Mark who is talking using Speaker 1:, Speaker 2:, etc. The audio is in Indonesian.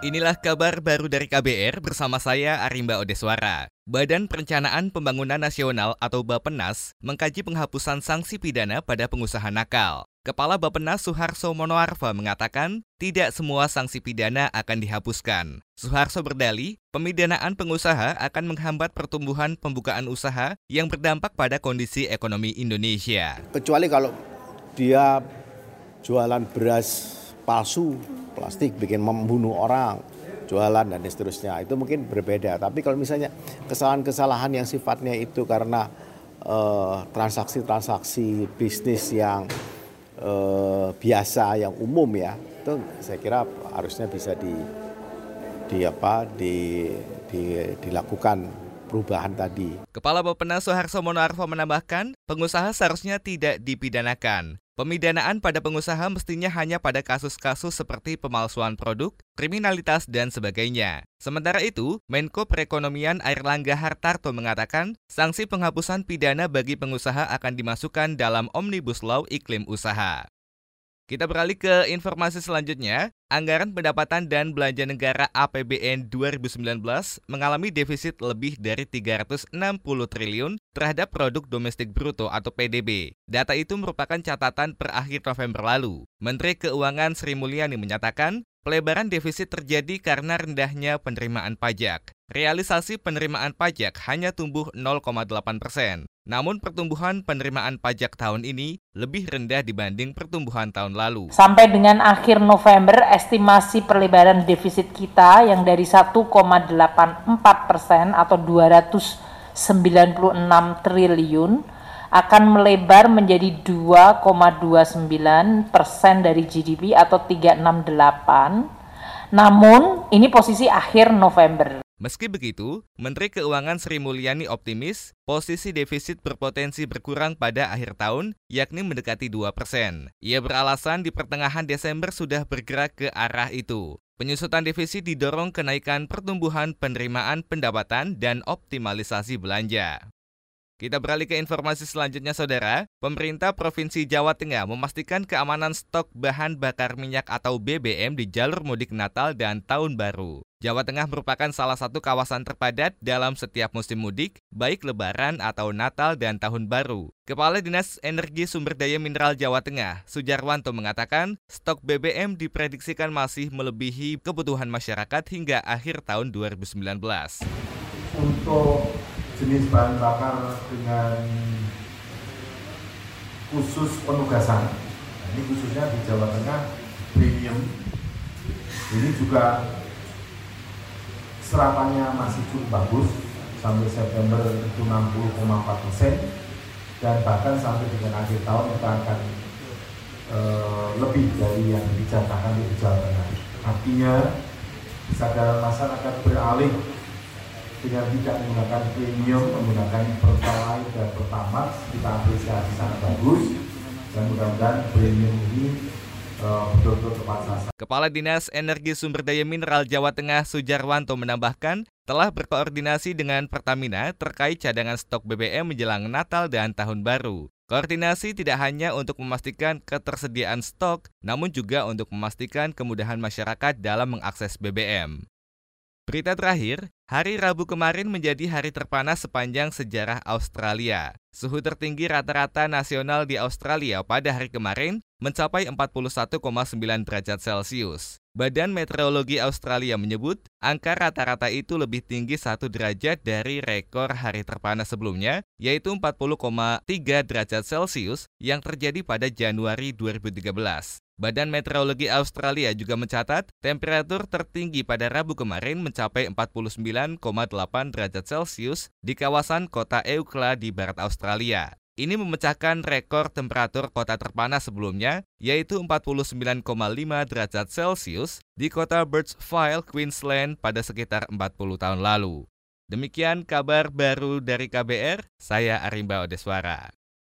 Speaker 1: Inilah kabar baru dari KBR bersama saya Arimba Odeswara. Badan Perencanaan Pembangunan Nasional atau Bapenas mengkaji penghapusan sanksi pidana pada pengusaha nakal. Kepala Bapenas Suharso Monoarfa mengatakan tidak semua sanksi pidana akan dihapuskan. Suharso berdali, pemidanaan pengusaha akan menghambat pertumbuhan pembukaan usaha yang berdampak pada kondisi ekonomi Indonesia.
Speaker 2: Kecuali kalau dia jualan beras palsu plastik bikin membunuh orang jualan dan seterusnya. Itu mungkin berbeda. Tapi kalau misalnya kesalahan-kesalahan yang sifatnya itu karena eh, transaksi-transaksi bisnis yang uh, biasa yang umum ya itu saya kira harusnya bisa di di apa di, di dilakukan perubahan tadi.
Speaker 1: Kepala Bappenas Soeharto Monoarfa menambahkan, pengusaha seharusnya tidak dipidanakan. Pemidanaan pada pengusaha mestinya hanya pada kasus-kasus seperti pemalsuan produk, kriminalitas, dan sebagainya. Sementara itu, Menko Perekonomian Airlangga Hartarto mengatakan, sanksi penghapusan pidana bagi pengusaha akan dimasukkan dalam Omnibus Law Iklim Usaha. Kita beralih ke informasi selanjutnya. Anggaran pendapatan dan belanja negara APBN 2019 mengalami defisit lebih dari 360 triliun terhadap produk domestik bruto atau PDB. Data itu merupakan catatan per akhir November lalu. Menteri Keuangan Sri Mulyani menyatakan, Pelebaran defisit terjadi karena rendahnya penerimaan pajak. Realisasi penerimaan pajak hanya tumbuh 0,8 persen. Namun pertumbuhan penerimaan pajak tahun ini lebih rendah dibanding pertumbuhan tahun lalu.
Speaker 3: Sampai dengan akhir November, estimasi pelebaran defisit kita yang dari 1,84 persen atau 296 triliun akan melebar menjadi 2,29 persen dari GDP atau 368. Namun, ini posisi akhir November.
Speaker 1: Meski begitu, Menteri Keuangan Sri Mulyani optimis posisi defisit berpotensi berkurang pada akhir tahun, yakni mendekati 2 persen. Ia beralasan di pertengahan Desember sudah bergerak ke arah itu. Penyusutan defisit didorong kenaikan pertumbuhan penerimaan pendapatan dan optimalisasi belanja. Kita beralih ke informasi selanjutnya, Saudara. Pemerintah Provinsi Jawa Tengah memastikan keamanan stok bahan bakar minyak atau BBM di jalur mudik Natal dan Tahun Baru. Jawa Tengah merupakan salah satu kawasan terpadat dalam setiap musim mudik, baik Lebaran atau Natal dan Tahun Baru. Kepala Dinas Energi Sumber Daya Mineral Jawa Tengah, Sujarwanto mengatakan, stok BBM diprediksikan masih melebihi kebutuhan masyarakat hingga akhir tahun 2019.
Speaker 4: Untuk jenis bahan bakar dengan khusus penugasan. Nah, ini khususnya di Jawa Tengah premium. Ini juga serapannya masih cukup bagus sampai September itu 60,4 persen dan bahkan sampai dengan akhir tahun kita akan e, lebih dari yang dijatakan di Jawa Tengah. Artinya kesadaran masyarakat beralih dengan tidak menggunakan premium, menggunakan pertalite dan pertamax, kita apresiasi sangat bagus dan mudah-mudahan premium ini eh.
Speaker 1: Kepala Dinas Energi Sumber Daya Mineral Jawa Tengah Sujarwanto menambahkan, telah berkoordinasi dengan Pertamina terkait cadangan stok BBM menjelang Natal dan Tahun Baru. Koordinasi tidak hanya untuk memastikan ketersediaan stok, namun juga untuk memastikan kemudahan masyarakat dalam mengakses BBM. Berita terakhir, hari Rabu kemarin menjadi hari terpanas sepanjang sejarah Australia. Suhu tertinggi rata-rata nasional di Australia pada hari kemarin mencapai 41,9 derajat Celcius. Badan Meteorologi Australia menyebut angka rata-rata itu lebih tinggi satu derajat dari rekor hari terpanas sebelumnya, yaitu 40,3 derajat Celcius yang terjadi pada Januari 2013. Badan Meteorologi Australia juga mencatat temperatur tertinggi pada Rabu kemarin mencapai 49,8 derajat Celcius di kawasan kota Eukla di barat Australia. Ini memecahkan rekor temperatur kota terpanas sebelumnya, yaitu 49,5 derajat Celcius di kota Birchville, Queensland pada sekitar 40 tahun lalu. Demikian kabar baru dari KBR, saya Arimba Odeswara.